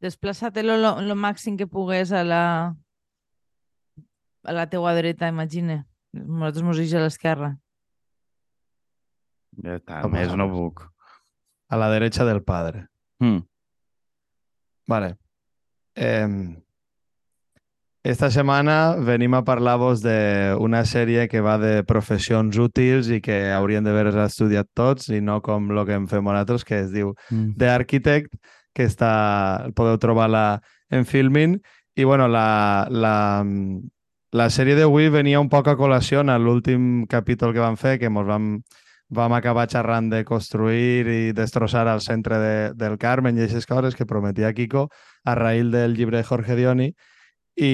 desplaça't lo, lo, lo màxim que pugues a la, a la teua dreta, imagina. Nosaltres mos a l'esquerra. Ja està, No més no puc. A la derecha del padre. Mm. Vale. Eh, esta setmana venim a parlar-vos d'una sèrie que va de professions útils i que haurien d'haver estudiat tots i no com el que en fem nosaltres, que es diu Mm. The Architect, que està, podeu trobar-la en Filmin. I bueno, la, la, la sèrie d'avui venia un poc a col·lació en l'últim capítol que vam fer, que mos vam, vam acabar xerrant de construir i destrossar el centre de, del Carmen i aquestes coses que prometia Kiko a raïl del llibre de Jorge Dioni. I,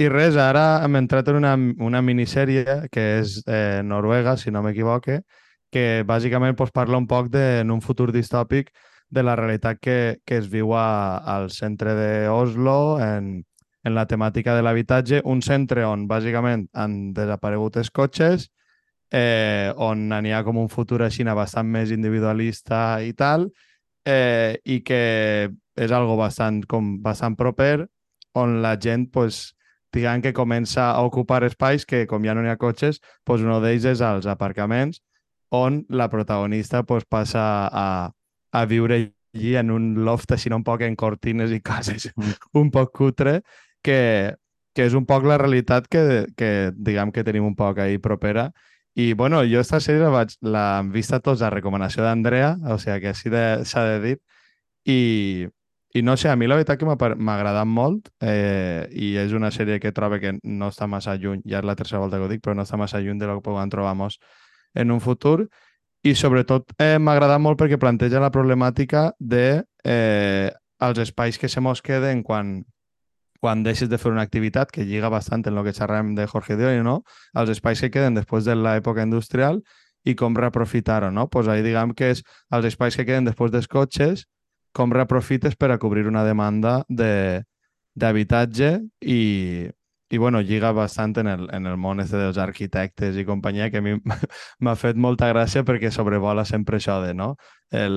i res, ara hem entrat en una, una minissèrie que és eh, noruega, si no m'equivoque, que bàsicament pues, parla un poc de, en un futur distòpic de la realitat que, que es viu a, al centre d'Oslo en, en la temàtica de l'habitatge, un centre on bàsicament han desaparegut els cotxes, eh, on n'hi ha com un futur així bastant més individualista i tal, eh, i que és algo bastant, com bastant proper, on la gent, pues, diguem que comença a ocupar espais que, com ja no hi ha cotxes, pues, un d'ells és als aparcaments, on la protagonista pues, passa a, a viure allí en un loft així un poc en cortines i cases un poc cutre, que, que és un poc la realitat que, que diguem que tenim un poc ahí propera. I, bueno, jo esta sèrie la vaig, l'hem vista tots a recomanació d'Andrea, o sigui que així s'ha de, dir, i, i no sé, a mi la veritat que m'ha agradat molt eh, i és una sèrie que trobo que no està massa lluny, ja és la tercera volta que ho dic, però no està massa lluny de lo que podem trobar en un futur i sobretot eh, m'ha agradat molt perquè planteja la problemàtica de eh, els espais que se mos queden quan, quan deixes de fer una activitat, que lliga bastant en el que xerrem de Jorge Dioni, no? Els espais que queden després de l'època industrial i com reaprofitar-ho, no? Pues ahí diguem que és els espais que queden després dels cotxes, com reaprofites per a cobrir una demanda de- i, i bueno, lliga bastant en el, en el món este dels arquitectes i companyia, que a mi m'ha fet molta gràcia perquè sobrevola sempre això de, no? El,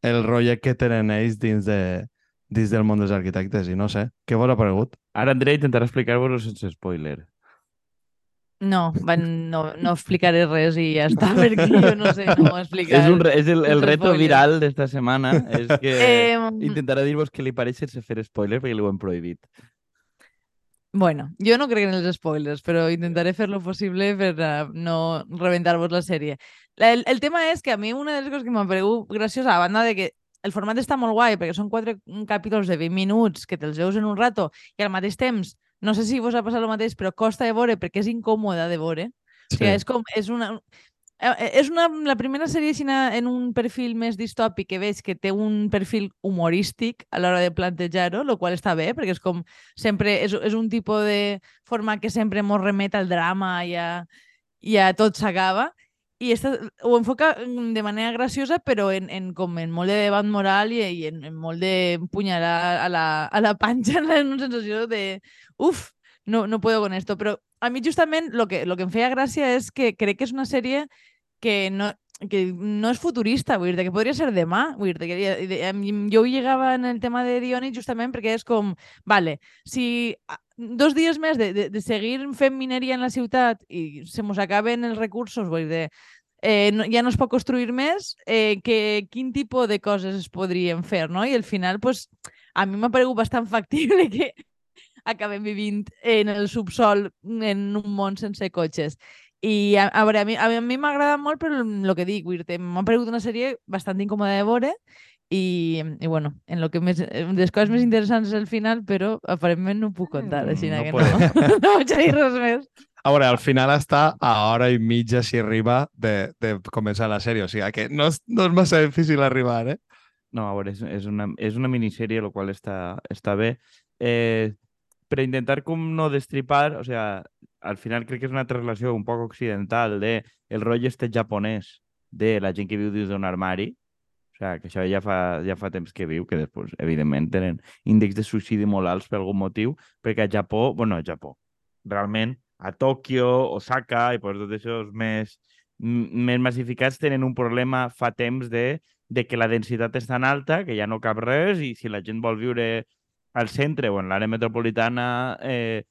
el rotllet que tenen ells dins, de, dins del món dels arquitectes i no sé, què vos ha paregut? Ara Andrea intentarà explicar-vos-ho sense spoiler. No, van, no, no explicaré res i ja està, perquè jo no sé no explicar. És, un, és el, el reto spoiler. viral d'esta setmana. És que Eh, intentarà dir-vos què li pareix sense fer spoiler perquè li ho hem prohibit. Bueno, jo no crec en els spoilers, però intentaré fer lo possible per uh, no rebentar-vos la sèrie. El, el tema és que a mi una de les coses que m'ha paregut graciosa, a banda de que el format està molt guai, perquè són quatre capítols de 20 minuts que te'ls veus en un rato i al mateix temps, no sé si vos ha passat el mateix, però costa de veure perquè és incòmode de veure. O sigui, és com... És una, és una, la primera sèrie així en un perfil més distòpic que veig que té un perfil humorístic a l'hora de plantejar-ho, el qual està bé, perquè és com sempre és, és un tipus de format que sempre mos remet al drama i a, i a tot s'acaba. I esta, ho enfoca mm, de manera graciosa però en, en, com en molt de debat moral i, i en, en molt de punyalar a la, a la panxa en una sensació de uf, no, no puedo con esto però a mi justament lo que, lo que em feia gràcia és que crec que és una sèrie que no, que no és futurista, vull dir, que podria ser demà, vull dir, que jo llegava en el tema de Dioni justament perquè és com, vale, si dos dies més de, de, de seguir fent mineria en la ciutat i se mos acaben els recursos, vull dir, eh, no, ja no es pot construir més, eh, que, quin tipus de coses es podrien fer, no? I al final, pues, a mi m'ha paregut bastant factible que acabem vivint en el subsol en un món sense cotxes. I a, a veure, a mi a mi m'ha agradat molt, però el que dic, m'ha paregut una sèrie bastant incòmoda de veure i, i bueno, en lo que més, en les coses més interessants és el final, però aparentment no ho puc contar, així no que podem. no, no vaig a dir res més. A veure, al final està a hora i mitja si arriba de, de començar la sèrie, o sigui que no és, no és massa difícil arribar, eh? No, a veure, és, és, una, és una minissèrie, el qual està, està bé. Eh, per intentar com no destripar, o sea, al final crec que és una translació un poc occidental de el rotllo este japonès de la gent que viu dins d'un armari, o sea, que això ja fa, ja fa temps que viu, que després, evidentment, tenen índexs de suïcidi molt alts per algun motiu, perquè a Japó, bueno, a Japó, realment, a Tòquio, Osaka i pues, tots aquests més, més massificats tenen un problema fa temps de de que la densitat és tan alta que ja no cap res i si la gent vol viure al centre o en l'àrea metropolitana eh,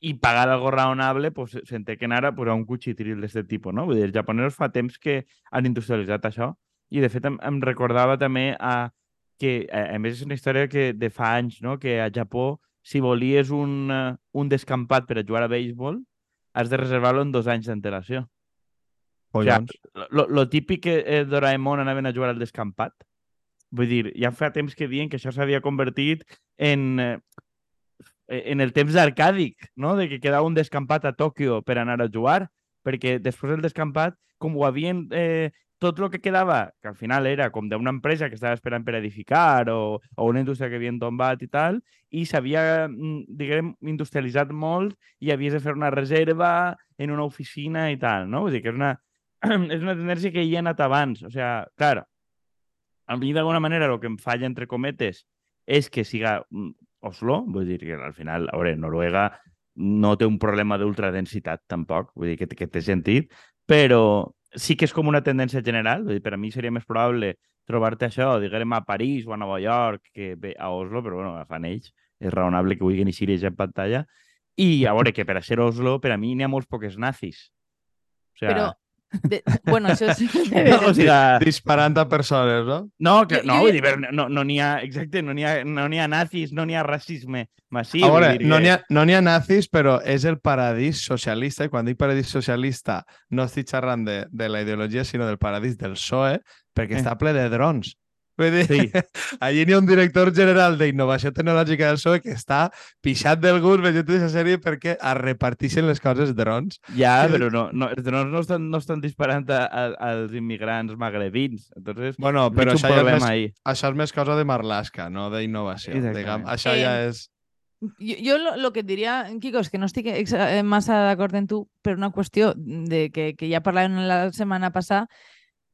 i pagar algo raonable, pues, s'entén que ara pues, a un cuchitril d'aquest tipus, no? Vull dir, els japonesos fa temps que han industrialitzat això i, de fet, em, em recordava també a, que, a, a més, és una història que de fa anys, no? Que a Japó, si volies un, uh, un descampat per a jugar a béisbol, has de reservar-lo en dos anys d'antelació. O sigui, lo, lo típic que eh, Doraemon anaven a jugar al descampat. Vull dir, ja fa temps que diuen que això s'havia convertit en, eh, en el temps arcàdic, no? de que quedava un descampat a Tòquio per anar a jugar, perquè després del descampat, com ho havien... Eh, tot el que quedava, que al final era com d'una empresa que estava esperant per edificar o, o una indústria que havien tombat i tal, i s'havia, mm, diguem, industrialitzat molt i havies de fer una reserva en una oficina i tal, no? Vull dir que és una, és una tendència que hi ha anat abans. O sigui, clar, a mi d'alguna manera el que em falla, entre cometes, és que siga mm, Oslo, vull dir que al final, a veure, Noruega no té un problema d'ultradensitat tampoc, vull dir que, que té sentit, però sí que és com una tendència general, vull dir, per a mi seria més probable trobar-te això, diguem, a París o a Nova York que a Oslo, però bueno, fan ells, és raonable que vulguin eixir en pantalla, i a veure que per a ser Oslo, per a mi n'hi ha molts poques nazis. O sigui, Però de, bueno, això sí. No, o sigui, Disparant a persones, no? no, que, no, vull dir, no, no n'hi ha, exacte, no n'hi ha, no ha nazis, no n'hi ha racisme massiu. a veure, no n'hi ha, no ha nazis, però és el paradís socialista, i quan dic paradís socialista no estic xerrant de, de la ideologia, sinó del paradís del PSOE, perquè Eh. està ple de drons. Vull dir, Sí. allí n'hi ha un director general d'Innovació Tecnològica del PSOE que està pixat del gust veient aquesta sèrie perquè es reparteixen les coses drons. Ja, però no, no, els drons no estan, no estan disparant a, a, als immigrants magrebins. Entonces, Bueno, però això ja, és problema més, ahí. això és més cosa de Marlaska, no d'innovació. Això ja Eh, és... Jo, jo lo, lo que et diria, Quico, és que no estic exa- eh, massa d'acord amb tu per una qüestió de que, que ja parlàvem la setmana passada,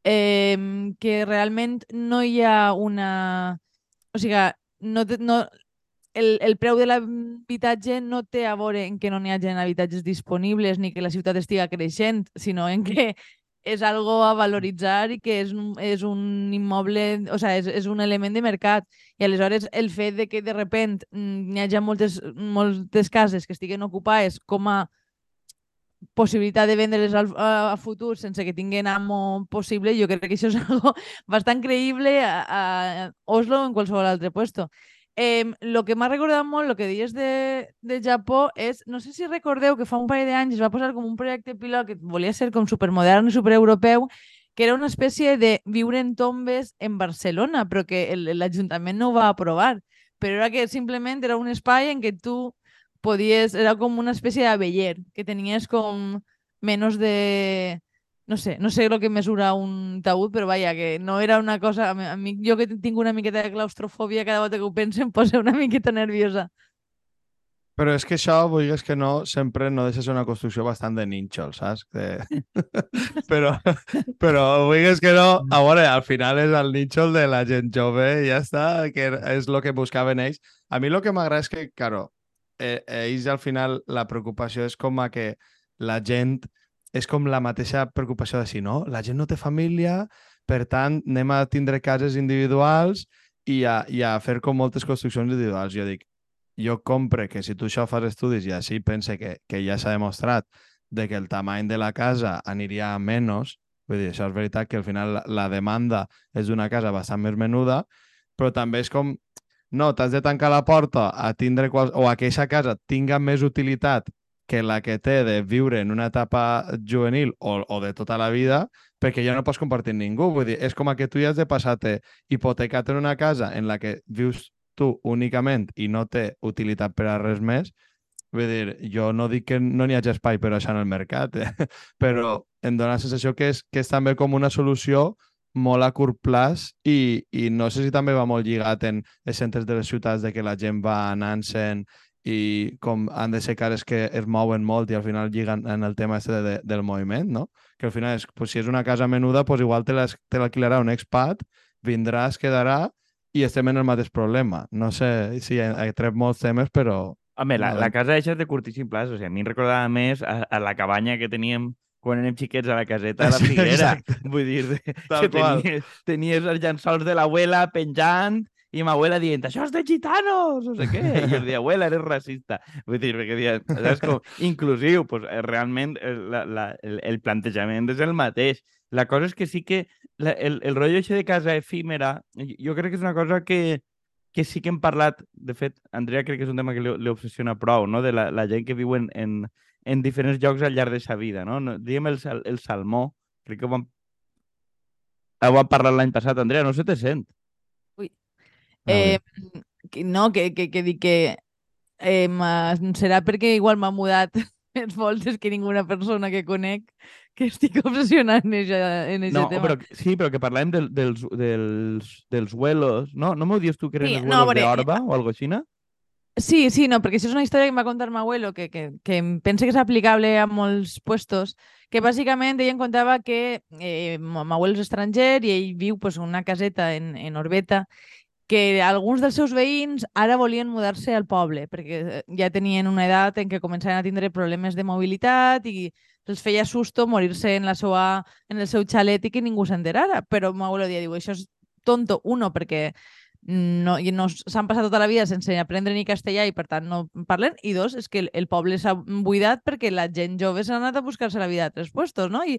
eh, que realment no hi ha una... O sigui, no, no, el, el preu de l'habitatge no té a veure en que no n'hi hagi habitatges disponibles ni que la ciutat estiga creixent, sinó en que és algo a valoritzar i que és és un immoble, o sigui, és, és un element de mercat. I aleshores el fet de que de repent mm, n'hi hagi moltes, moltes cases que estiguen ocupades com a possibilitat de vendre-les al, a, futur sense que tinguin amo possible, jo crec que això és algo bastant creïble a, a Oslo o en qualsevol altre puesto. Eh, lo que m'ha recordat molt, el que dius de, de Japó, és, no sé si recordeu que fa un parell d'anys es va posar com un projecte pilot que volia ser com supermodern i supereuropeu, que era una espècie de viure en tombes en Barcelona, però que l'Ajuntament no ho va aprovar. Però era que simplement era un espai en què tu podies, era com una espècie d'aveller, que tenies com menys de... No sé, no sé el que mesura un taüt, però vaja, que no era una cosa... A mi, jo que tinc una miqueta de claustrofòbia, cada vegada que ho penso em posa una miqueta nerviosa. Però és que això, vulguis que no, sempre no deixa ser una construcció bastant de nínxol, saps? Que... però, però vulguis que no, a veure, al final és el nínxol de la gent jove i ja està, que és el que buscaven ells. A mi el que m'agrada és que, claro, eh, ells al final la preocupació és com a que la gent és com la mateixa preocupació de si no, la gent no té família, per tant, anem a tindre cases individuals i a, i a fer com moltes construccions individuals. Jo dic, jo compre que si tu això fas estudis i així pense que, que ja s'ha demostrat de que el tamany de la casa aniria a menys, vull dir, això és veritat que al final la, la demanda és d'una casa bastant més menuda, però també és com, no, t'has de tancar la porta a tindre qual... o a que aquesta casa tinga més utilitat que la que té de viure en una etapa juvenil o, o de tota la vida, perquè ja no pots compartir amb ningú. Vull dir, és com que tu ja has de passar-te hipotecat en una casa en la que vius tu únicament i no té utilitat per a res més, vull dir, jo no dic que no n'hi hagi espai per això en el mercat, eh? però em dóna la sensació que és, que és també com una solució molt a curt plaç i, i no sé si també va molt lligat en els centres de les ciutats de que la gent va anant-se'n i com han de ser cares que es mouen molt i al final lliguen en el tema este de, de, del moviment, no? Que al final, és, pues, si és una casa menuda, pues igual te l'alquilarà un expat, vindrà, es quedarà i estem en el mateix problema. No sé si he, he tret molts temes, però Home, la, la casa eixa és de curtíssim plaç. O sigui, a mi em recordava més a, a la cabanya que teníem quan anem xiquets a la caseta de la Figuera. exacte. Vull dir, Tal que tenies, tenies els llençols de l'abuela penjant i ma abuela dient, això és de gitanos, no sé què. I jo deia, abuela, eres racista. Vull dir, perquè deia, saps com, inclusiu, pues, eh, realment eh, la, la, el, el plantejament és el mateix. La cosa és que sí que la, el, el rotllo això de casa efímera, jo- jo crec que és una cosa que, que sí que hem parlat, de fet, Andrea crec que és un tema que li, li obsessiona prou, no? de la, la gent que viu en, en, en diferents llocs al llarg de sa vida. No? No, diguem el, el salmó, crec que ho vam, ho vam parlar l'any passat, Andrea, no se te sent. Ui. Eh, no, que, que, que dic que eh, serà perquè igual m'ha mudat més voltes que ninguna persona que conec que estic obsessionat en eixa No, tema. però, sí, però que parlàvem del, dels, dels, dels vuelos, no? No m'ho dius tu que eren Sí, els no, vuelos perquè- d'Orba o algo així, no? Sí, sí, no, perquè això és una història que em va contar meu abuelo, que, que, que em pensa que és aplicable a molts puestos, que bàsicament ell em contava que eh, meu abuelo és estranger i ell viu pues, una caseta en, en Orbeta, que alguns dels seus veïns ara volien mudar-se al poble, perquè eh, ja tenien una edat en què començaven a tindre problemes de mobilitat i els feia susto morir-se en, la seua, en el seu xalet i que ningú s'enterara. Però meu abuelo dia, diu, això és tonto, uno, perquè no, i no s'han passat tota la vida sense aprendre ni castellà i per tant no parlen, i dos, és que el, el poble s'ha buidat perquè la gent jove s'ha anat a buscar-se la vida a altres puestos, no? I,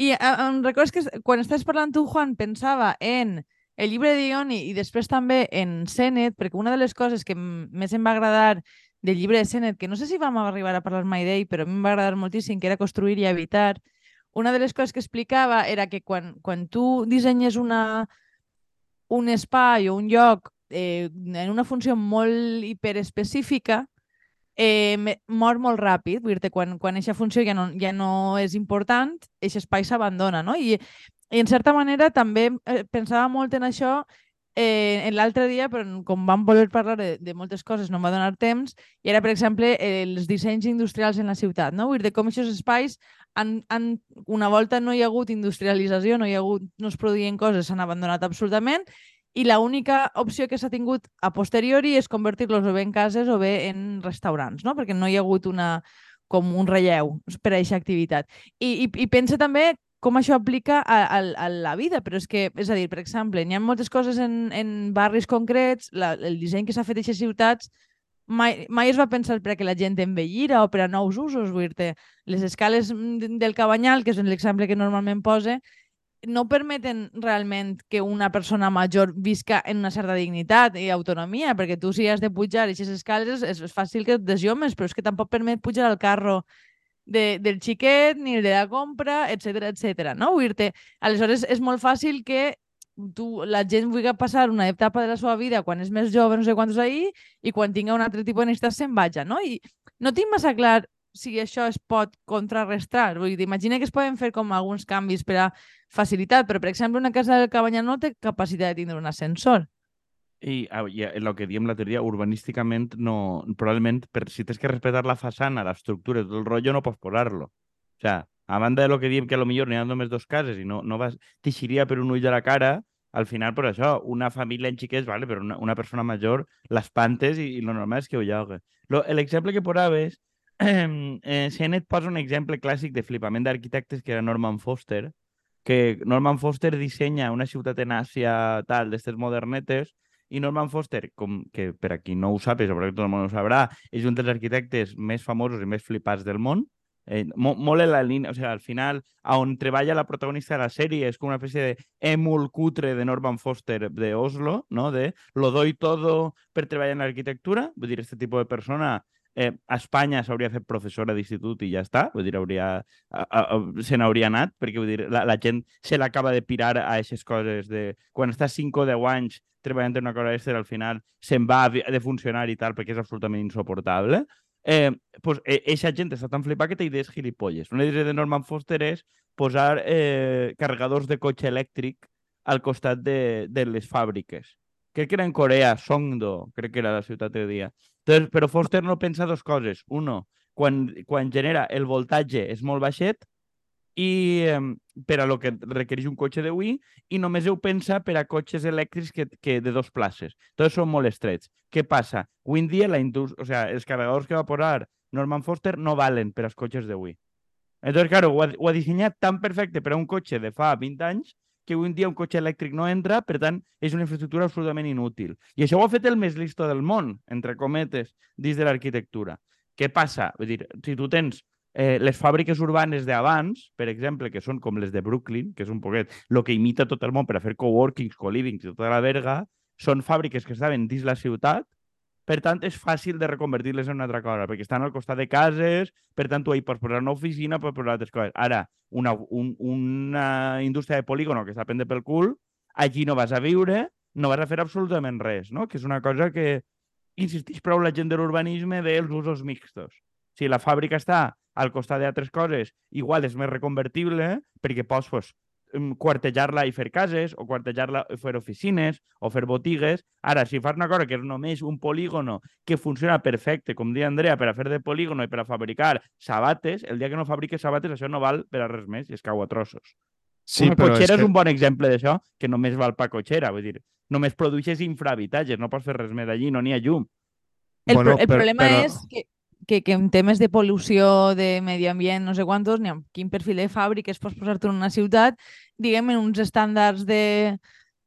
i em recordes que quan estàs parlant tu, Juan, pensava en el llibre de Dioni i després també en Sènet, perquè una de les coses que més em va agradar del llibre de Sènet, que no sé si vam arribar a parlar mai d'ell, però a mi em va agradar moltíssim, que era construir i habitar, una de les coses que explicava era que quan, quan tu dissenyes una, un espai o un lloc eh, en una funció molt hiperespecífica, eh, mor molt ràpid. Vull dir quan, quan aquesta funció ja no, ja no és important, aquest espai s'abandona, no? I, I en certa manera també eh, pensava molt en això eh, l'altre dia, però com vam voler parlar de, de moltes coses no em va donar temps, i era, per exemple, els dissenys industrials en la ciutat, no? Vull dir, com aquests espais han, han, una volta no hi ha hagut industrialització, no, hi ha hagut, no es produïen coses, s'han abandonat absolutament, i l'única opció que s'ha tingut a posteriori és convertir-los o bé en cases o bé en restaurants, no? perquè no hi ha hagut una, com un relleu per a aquesta activitat. I, i, i pensa també com això aplica a, a, a la vida, però és que, és a dir, per exemple, n'hi ha moltes coses en, en barris concrets, la, el disseny que s'ha fet a aquestes ciutats mai, mai es va pensar per a que la gent envellira o per a nous usos, vull dir les escales mm, del Cabanyal, que és l'exemple que normalment pose, no permeten realment que una persona major visca en una certa dignitat i autonomia, perquè tu si has de pujar aquestes escales és, és fàcil que et desiomes, però és que tampoc permet pujar al carro de, del xiquet, ni de la compra, etc etc. no? Vull dir aleshores és molt fàcil que tu, la gent vulgui passar una etapa de la seva vida quan és més jove, no sé quantos ahir, i quan tinga un altre tipus de necessitat se'n vaja, no? I no tinc massa clar si això es pot contrarrestar. Vull dir, imagina que es poden fer com alguns canvis per a facilitat, però, per exemple, una casa del Cabanyà no té capacitat de tindre un ascensor. I, i el que diem la teoria, urbanísticament, no, probablement, per, si tens que respetar la façana, l'estructura tot el rotllo, no pots posar-lo. O sea, a banda de lo que diem que a lo millor n'hi ha només dos cases i no, no vas... T'ixiria per un ull de la cara, al final, per això, una família en xiquets, vale, però una, una persona major l'espantes i, i lo normal és que ho llogue. Lo- L'exemple que posaves, eh, Sennett posa un exemple clàssic de flipament d'arquitectes que era Norman Foster, que Norman Foster dissenya una ciutat en Àsia tal, d'estes modernetes, i Norman Foster, com que per a qui no ho sap, però tot el món ho sabrà, és un dels arquitectes més famosos i més flipats del món. Eh, mo, molt en la línia, o sigui, al final, a on treballa la protagonista de la sèrie és com una espècie d'èmul cutre de Norman Foster de Oslo, no? de lo doy todo per treballar en l'arquitectura. Vull dir, este tipus de persona eh, a Espanya s'hauria fet professora d'institut i ja està, vull dir, hauria, a, a, se n'hauria anat, perquè vull dir, la, la gent se l'acaba de pirar a aquestes coses de... Quan estàs 5 o 10 anys treballant en una cosa extra, al final se'n va de funcionar i tal, perquè és absolutament insoportable. Eh, pues, eh, eixa gent està tan flipada que té idees gilipolles. Una idea de Norman Foster és posar eh, carregadors de cotxe elèctric al costat de, de les fàbriques. Crec que era en Corea, Songdo, crec que era la ciutat de dia. Entonces, però Foster no pensa dos coses. Uno, quan, quan genera el voltatge és molt baixet i eh, per a lo que requereix un cotxe de Wii i només ho pensa per a cotxes elèctrics que, que de dos places. Tots són molt estrets. Què passa? Avui en dia la o sea, els carregadors que va posar Norman Foster no valen per als cotxes de Wii. Entonces, claro, ho ha, ho ha dissenyat tan perfecte per a un cotxe de fa 20 anys que avui dia un cotxe elèctric no entra, per tant, és una infraestructura absolutament inútil. I això ho ha fet el més listo del món, entre cometes, dins de l'arquitectura. Què passa? Vull dir, si tu tens eh, les fàbriques urbanes d'abans, per exemple, que són com les de Brooklyn, que és un poquet el que imita tot el món per a fer coworkings, co-livings i tota la verga, són fàbriques que estaven dins la ciutat per tant, és fàcil de reconvertir-les en una altra cosa, perquè estan al costat de cases, per tant, tu hi pots posar una oficina, pots posar altres coses. Ara, una, un, una indústria de polígono que està prendre pel cul, allí no vas a viure, no vas a fer absolutament res, no? que és una cosa que insisteix prou la gent de l'urbanisme dels usos mixtos. Si la fàbrica està al costat d'altres coses, igual és més reconvertible perquè pots pues, quartejar-la i fer cases, o quartejar-la i fer oficines, o fer botigues. Ara, si fas una cosa que és només un polígono que funciona perfecte, com deia Andrea, per a fer de polígono i per a fabricar sabates, el dia que no fabriques sabates això no val per a res més i es cau a trossos. Sí, una cotxera és, que... és un bon exemple d'això, que només val per cotxera, vull dir, només produeixes infrahabitatges, no pots fer res més allí, no n'hi ha llum. El, bueno, el problema però... és que que, que en temes de pol·lució, de medi ambient, no sé quantos, ni amb quin perfil de fàbriques pots posar-te en una ciutat, diguem, en uns estàndards de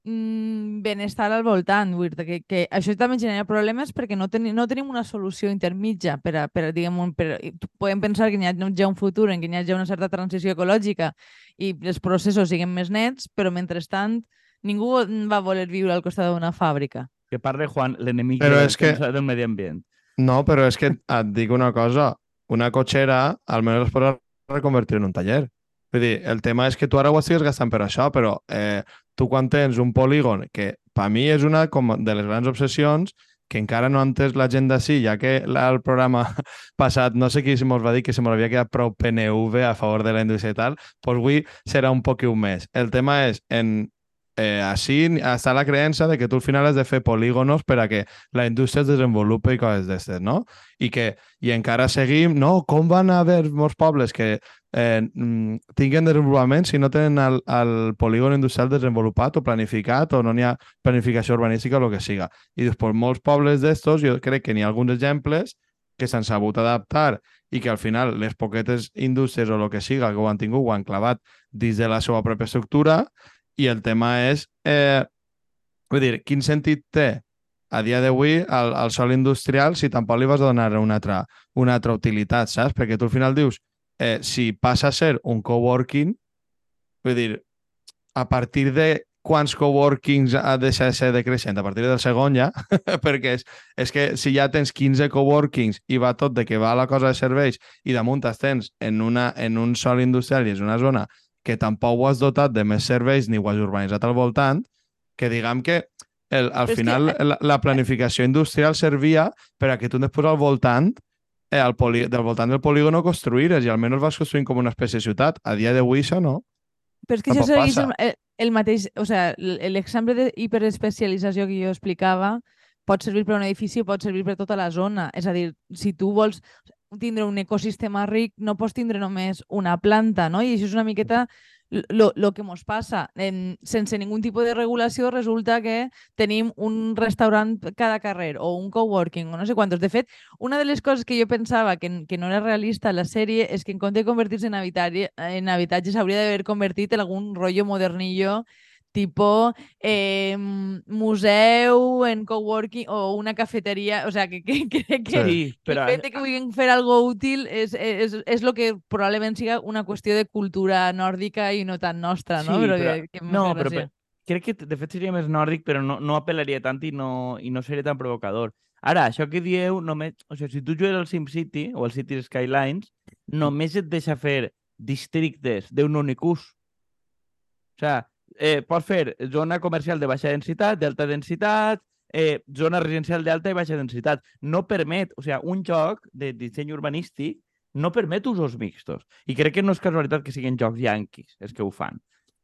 mm, benestar al voltant. Vull dir que, que això també genera problemes perquè no, ten, no tenim una solució intermitja per a, per a diguem, un, per, podem pensar que hi ha ja un futur en què hi ha ja una certa transició ecològica i els processos siguin més nets, però mentrestant ningú va voler viure al costat d'una fàbrica. Que parle Juan, l'enemic que... del medi ambient. No, però és que et dic una cosa. Una cotxera almenys es pot reconvertir en un taller. Vull dir, el tema és que tu ara ho estigues gastant per això, però eh, tu quan tens un polígon, que per mi és una com de les grans obsessions, que encara no ha entès la gent d'ací, ja que el programa passat, no sé qui se mos va dir que se m'havia quedat prou PNV a favor de la indústria i tal, doncs avui serà un poc més. El tema és, en eh, així està la creença de que tu al final has de fer polígonos per a que la indústria es desenvolupi i coses d'aquestes, no? I que i encara seguim, no? Com van haver molts pobles que eh, mm, tinguen desenvolupament si no tenen el, el polígon industrial desenvolupat o planificat o no n'hi ha planificació urbanística o el que siga. I després molts pobles d'estos, jo crec que n'hi ha alguns exemples que s'han sabut adaptar i que al final les poquetes indústries o el que siga que ho han tingut ho han clavat dins de la seva pròpia estructura i el tema és, eh, vull dir, quin sentit té a dia d'avui el, el sol industrial si tampoc li vas donar una altra, una altra utilitat, saps? Perquè tu al final dius, eh, si passa a ser un coworking, vull dir, a partir de quants coworkings ha de ser, ser decreixent? A partir del segon ja, perquè és, és que si ja tens 15 coworkings i va tot de que va la cosa de serveis i damunt tens en, una, en un sol industrial i és una zona que tampoc ho has dotat de més serveis ni ho has urbanitzat al voltant, que diguem que el, al Però final que... la, la planificació industrial servia per a que tu després al voltant eh, al poli, del voltant del polígono construïres i almenys vas construint com una espècie de ciutat. A dia d'avui això no. Però és que això segueix el, el mateix... O sigui, l'exemple d'hiperespecialització que jo explicava pot servir per un edifici, pot servir per tota la zona. És a dir, si tu vols tindre un ecosistema ric, no pots tindre només una planta, no? I això és una miqueta el que ens passa. En, sense ningú tipus de regulació resulta que tenim un restaurant cada carrer o un coworking o no sé quantos. De fet, una de les coses que jo pensava que, que no era realista a la sèrie és que en compte de convertir-se en, habitatge, en habitatge s'hauria d'haver convertit en algun rotllo modernillo tipo eh, museu, en coworking o una cafeteria, o sea, que crec que, que, que, sí, però... el fet que vulguin fer algo útil és, és, és lo que probablement siga una qüestió de cultura nòrdica i no tan nostra, no? Sí, però, però, que, que no, però, però crec que de fet seria més nòrdic, però no, no apel·laria tant i no, i no seria tan provocador. Ara, això que dieu, només... O sigui, si tu jugues al SimCity o al City Skylines, només et deixa fer districtes d'un únic ús. O sigui, eh, pots fer zona comercial de baixa densitat, d'alta densitat, eh, zona residencial d'alta i baixa densitat. No permet, o sigui, un joc de disseny urbanístic no permet usos mixtos. I crec que no és casualitat que siguin jocs yanquis els que ho fan.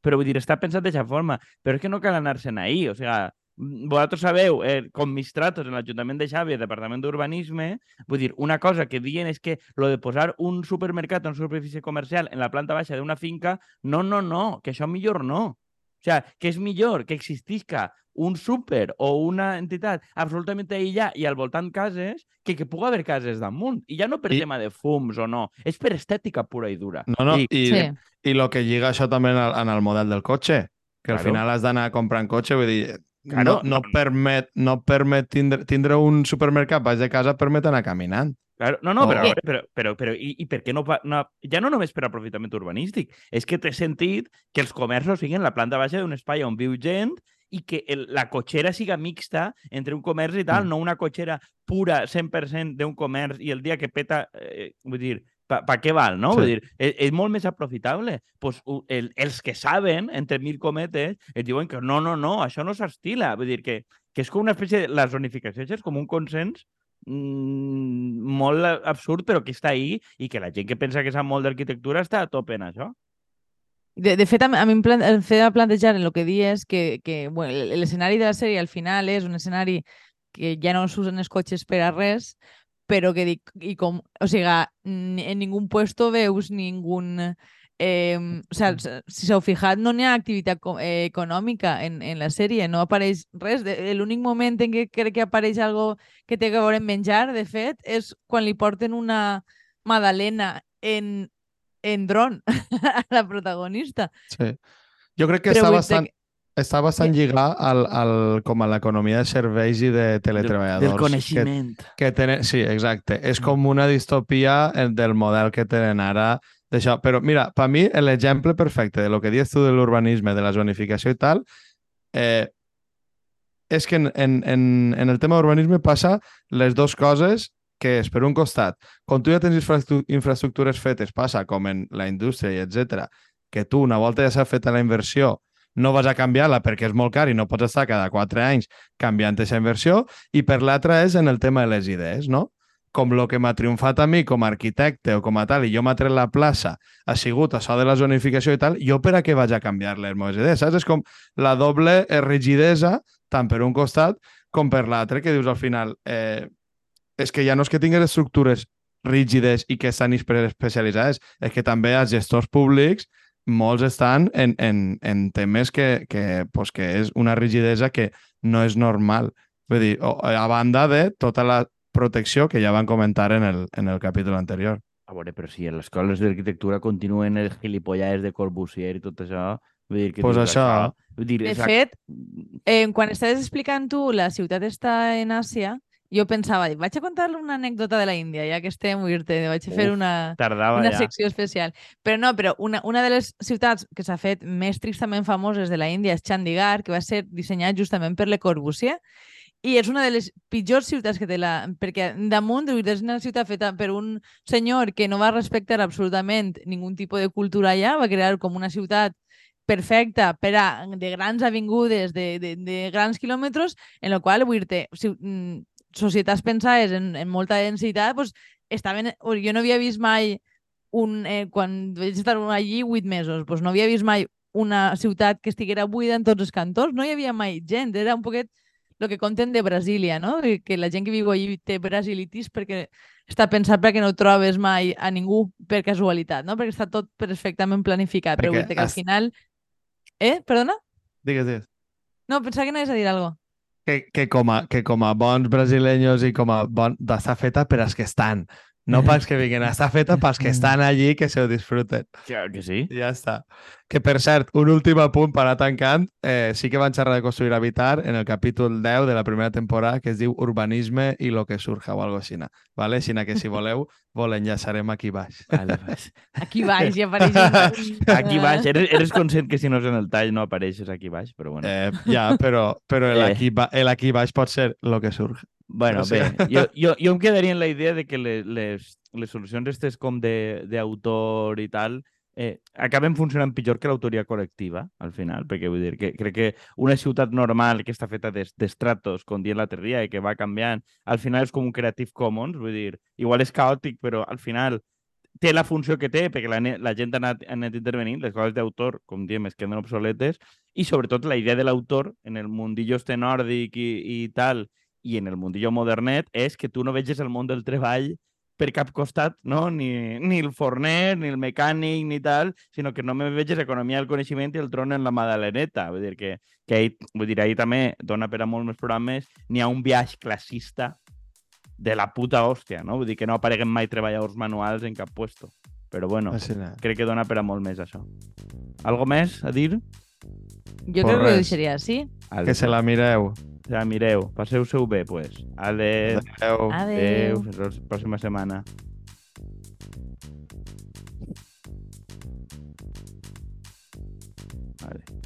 Però vull dir, està pensat d'aquesta forma. Però és que no cal anar-se'n ahir. O sigui, vosaltres sabeu, eh, com Mistratos en l'Ajuntament de el Departament d'Urbanisme, vull dir, una cosa que diuen és que lo de posar un supermercat una superfície comercial en la planta baixa d'una finca, no, no, no, que això millor no sea, que és millor que existisca un súper o una entitat absolutament aïllada i al voltant cases que que pugui haver cases damunt. I ja no per I- tema de fums o no, és per estètica pura i dura. No, no, I, i, Sí. i lo que lliga això també en el, en el model del cotxe, que al Claro. final has d'anar comprant cotxe, vull dir, Claro, no, no, no. permet, no permet tindre, tindre un supermercat baix de casa permet anar caminant. Claro, no, no, O- però, veure, però, però, però i, i per què no, no... Ja no només per aprofitament urbanístic, és que té sentit que els comerços siguin la planta baixa d'un espai on viu gent i que el, la cotxera siga mixta entre un comerç i tal, Mm. no una cotxera pura 100% d'un comerç i el dia que peta, eh, vull dir, pa, pa què val, no? Sí. Vull dir, és, és molt més aprofitable. Pues, el, els que saben, entre mil cometes, et diuen que no, no, no, això no s'estila. Vull dir que, que és com una espècie de... La zonificació és com un consens mm, molt absurd, però que està ahí i que la gent que pensa que sap molt d'arquitectura està a tope en això. De, de fet, a, a mi em, plan, em feia plantejar el que dies que, que bueno, l'escenari de la sèrie al final és un escenari que ja no s'usen els cotxes per a res, però que dic, i com, o sigui, en ningú puesto veus ningun... Eh, o sea, si s'heu fijat, no n'hi ha activitat eh, econòmica en, en la sèrie, no apareix res. L'únic moment en què crec que apareix algo que té a veure amb menjar, de fet, és quan li porten una magdalena en, en dron a la protagonista. Sí. Jo crec que Però està bastant, està bastant lligat al, al, com a l'economia de serveis i de teletreballadors. Del coneixement. Que, que tenen, sí, exacte. És com una distopia eh, del model que tenen ara d'això. Però mira, per mi l'exemple perfecte de lo que dius tu de l'urbanisme, de la zonificació i tal, eh, és que en, en, en, en el tema d'urbanisme passa les dues coses que és, per un costat, quan tu ja tens infraestru- infraestructures fetes, passa com en la indústria i etc que tu, una volta ja s'ha fet la inversió, no vas a canviar-la perquè és molt car i no pots estar cada quatre anys canviant aquesta inversió, i per l'altra és en el tema de les idees, no? Com el que m'ha triomfat a mi com a arquitecte o com a tal, i jo m'ha tret la plaça, ha sigut això de la zonificació i tal, jo per a què vaig a canviar les meves idees, saps? És com la doble eh, rigidesa, tant per un costat com per l'altre, que dius al final, eh, és que ja no és que tingues estructures rígides i que estan especialitzades, és que també els gestors públics molts estan en, en, en temes que, que, pues, que és una rigidesa que no és normal. Vull dir, a banda de tota la protecció que ja van comentar en el, en el capítol anterior. A veure, però si en les escoles d'arquitectura continuen els gilipollades de Corbusier i tot això, vull dir que... Pues això. Vull dir, De és- fet, eh, quan estaves explicant tu la ciutat està en Àsia, jo pensava, vaig a contar-li una anècdota de la Índia, ja que estem, dir-te, vaig a fer Uf, una, tardava una ja. secció especial. Però no, però una, una de les ciutats que s'ha fet més tristament famoses de la Índia és Chandigarh, que va ser dissenyat justament per Le Corbusier, i és una de les pitjors ciutats que té la... Perquè damunt és una ciutat feta per un senyor que no va respectar absolutament ningú tipus de cultura allà, va crear com una ciutat perfecta per a, de grans avingudes, de, de, de grans quilòmetres, en la qual, vull dir-te, mm, societats pensades en, en molta densitat, pues, estaven... Jo no havia vist mai un, eh, quan vaig estar allí vuit mesos, doncs no havia vist mai una ciutat que estiguera buida en tots els cantons, no hi havia mai gent, era un poquet el que conten de Brasília, no? Que la gent que viu allí té brasilitis perquè està pensat perquè no trobes mai a ningú per casualitat, no? Perquè està tot perfectament planificat. Però Perquè vull dir que al final... Eh? Perdona? Digues, digues. No, pensava que anaves a dir alguna cosa. Que, que, com a, que com a bons brasileños i com a bon... Està feta per als que estan, no pels que vinguin. Està feta pels que estan allí que se ho disfruten. Claro que sí. Ja està. Que, per cert, un últim apunt per anar tancant. Eh, sí que van xerrar de construir habitar en el capítol 10 de la primera temporada que es diu Urbanisme i lo que surja o algo així. Vale? Així que si voleu, vol enllaçarem aquí baix. Vale, pues. Aquí baix i apareix... Aquí baix, eres, eres conscient que si no és en el tall no apareixes aquí baix, però bueno. Eh, ja, però, però el, Eh. aquí, ba el aquí baix pot ser lo que surja. Bueno, o sigui- bé, jo, jo, jo em quedaria en la idea de que les, les, les solucions estes com de- d'autor i tal. Eh, acaben funcionant pitjor que l'autoria col·lectiva, al final, perquè vull dir que crec que una ciutat normal que està feta d'es- d'estratos, com dient l'altre dia, i que va canviant, al final és com un Creative Commons, vull dir, igual és caòtic, però al final té la funció que té, perquè la, la gent ha anat, ha anat intervenint, les coses d'autor, com diem, es queden obsoletes, i sobretot la idea de l'autor en el mundillo este nòrdic i, i tal, i en el mundillo modernet, és que tu no veges el món del treball per cap costat, no? Ni, ni el forner, ni el mecànic, ni tal, sinó que només veig és economia del coneixement i el tron en la Madaleneta. Vull dir que, que ahir, vull dir, ahir també dona per a molts més programes, n'hi ha un viatge classista de la puta hòstia, no? Vull dir que no apareguen mai treballadors manuals en cap puesto. Però bueno, no. crec que dona per a molt més això. Algo més a dir? Jo crec que ho deixaria així. Que se la mireu. Se la mireu. Passeu-se-ho bé, pues. Adéu. Adéu. Adéu. Fins la pròxima setmana. Vale.